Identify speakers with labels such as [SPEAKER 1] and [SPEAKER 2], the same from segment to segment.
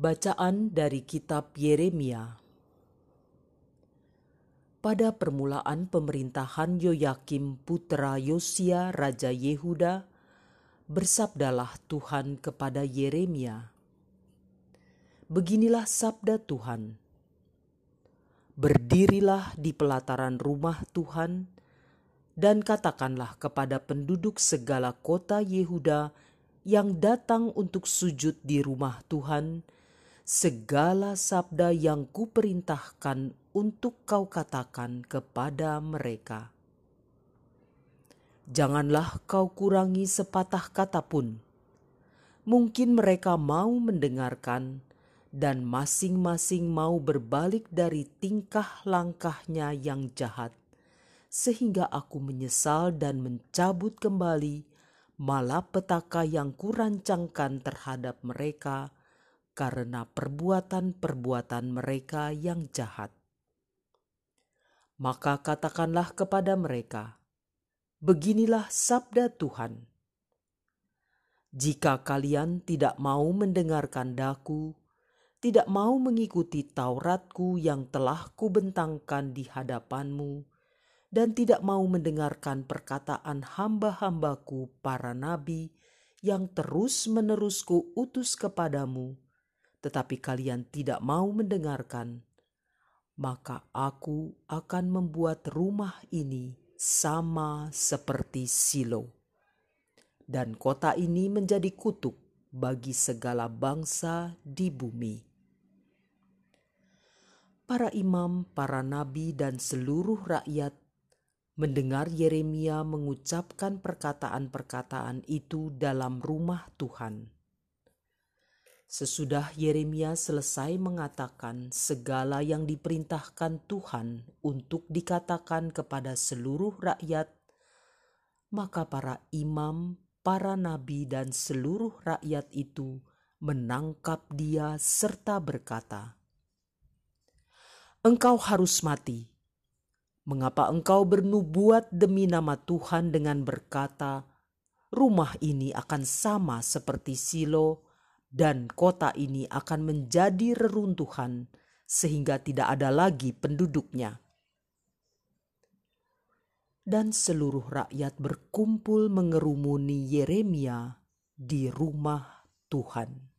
[SPEAKER 1] Bacaan dari Kitab Yeremia Pada permulaan pemerintahan Yoyakim putra Yosia Raja Yehuda, bersabdalah Tuhan kepada Yeremia. Beginilah sabda Tuhan. Berdirilah di pelataran rumah Tuhan dan katakanlah kepada penduduk segala kota Yehuda yang datang untuk sujud di rumah Tuhan, segala sabda yang kuperintahkan untuk kau katakan kepada mereka. Janganlah kau kurangi sepatah kata pun. Mungkin mereka mau mendengarkan, dan masing-masing mau berbalik dari tingkah langkahnya yang jahat, sehingga aku menyesal dan mencabut kembali malapetaka yang kurancangkan terhadap mereka karena perbuatan-perbuatan mereka yang jahat. Maka katakanlah kepada mereka, "Beginilah sabda Tuhan: Jika kalian tidak mau mendengarkan daku, tidak mau mengikuti Tauratku yang telah kubentangkan di hadapanmu, dan tidak mau mendengarkan perkataan hamba-hambaku para nabi yang terus-menerus utus kepadamu, tetapi kalian tidak mau mendengarkan, maka aku akan membuat rumah ini sama seperti Silo. Dan kota ini menjadi kutuk bagi segala bangsa di bumi para imam, para nabi, dan seluruh rakyat mendengar Yeremia mengucapkan perkataan-perkataan itu dalam rumah Tuhan. Sesudah Yeremia selesai mengatakan segala yang diperintahkan Tuhan untuk dikatakan kepada seluruh rakyat, maka para imam, para nabi, dan seluruh rakyat itu menangkap dia serta berkata, engkau harus mati. Mengapa engkau bernubuat demi nama Tuhan dengan berkata, rumah ini akan sama seperti Silo dan kota ini akan menjadi reruntuhan sehingga tidak ada lagi penduduknya. Dan seluruh rakyat berkumpul mengerumuni Yeremia di rumah Tuhan.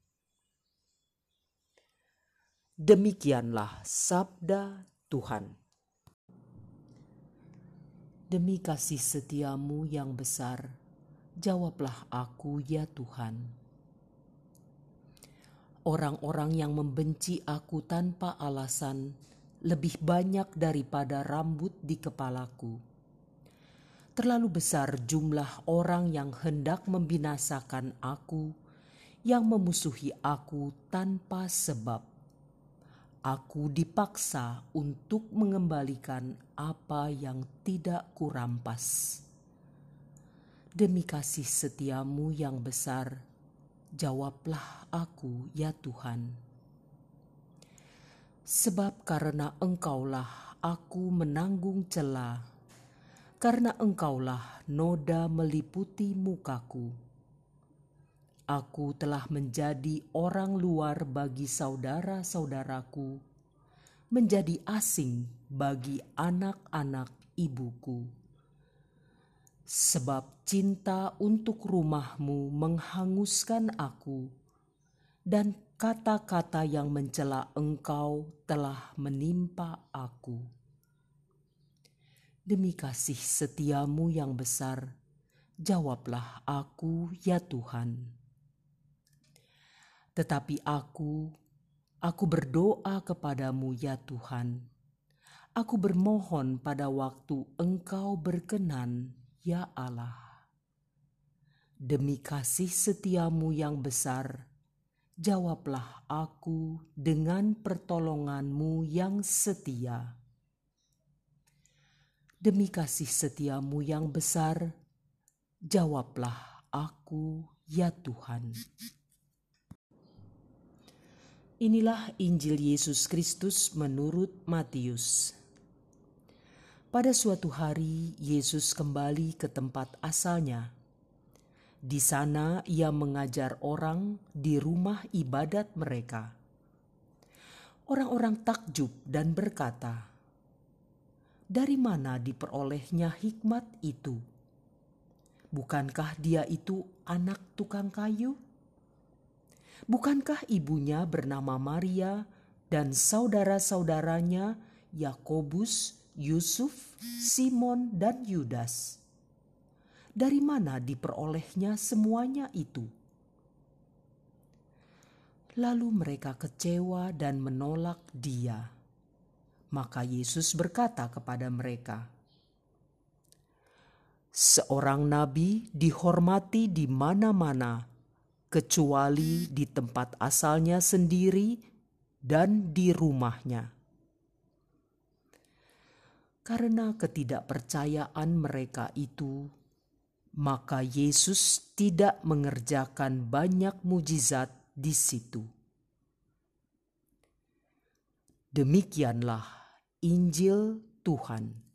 [SPEAKER 1] Demikianlah sabda Tuhan. Demi kasih setiamu yang besar, jawablah aku ya Tuhan. Orang-orang yang membenci aku tanpa alasan lebih banyak daripada rambut di kepalaku. Terlalu besar jumlah orang yang hendak membinasakan aku, yang memusuhi aku tanpa sebab aku dipaksa untuk mengembalikan apa yang tidak kurampas. Demi kasih setiamu yang besar, jawablah aku ya Tuhan. Sebab karena engkaulah aku menanggung celah, karena engkaulah noda meliputi mukaku Aku telah menjadi orang luar bagi saudara-saudaraku, menjadi asing bagi anak-anak ibuku. Sebab cinta untuk rumahmu menghanguskan aku, dan kata-kata yang mencela engkau telah menimpa aku. Demi kasih setiamu yang besar, jawablah aku ya Tuhan. Tetapi aku, aku berdoa kepadamu ya Tuhan. Aku bermohon pada waktu Engkau berkenan, ya Allah. Demi kasih setiamu yang besar, jawablah aku dengan pertolonganmu yang setia. Demi kasih setiamu yang besar, jawablah aku ya Tuhan. Inilah Injil Yesus Kristus menurut Matius. Pada suatu hari, Yesus kembali ke tempat asalnya. Di sana, Ia mengajar orang di rumah ibadat mereka. Orang-orang takjub dan berkata, "Dari mana diperolehnya hikmat itu? Bukankah dia itu anak tukang kayu? Bukankah ibunya bernama Maria dan saudara-saudaranya Yakobus, Yusuf, Simon, dan Yudas?" dari mana diperolehnya semuanya itu? Lalu mereka kecewa dan menolak Dia. Maka Yesus berkata kepada mereka, "Seorang nabi dihormati di mana-mana, kecuali di tempat asalnya sendiri dan di rumahnya." Karena ketidakpercayaan mereka itu, maka Yesus tidak mengerjakan banyak mujizat di situ. Demikianlah Injil Tuhan.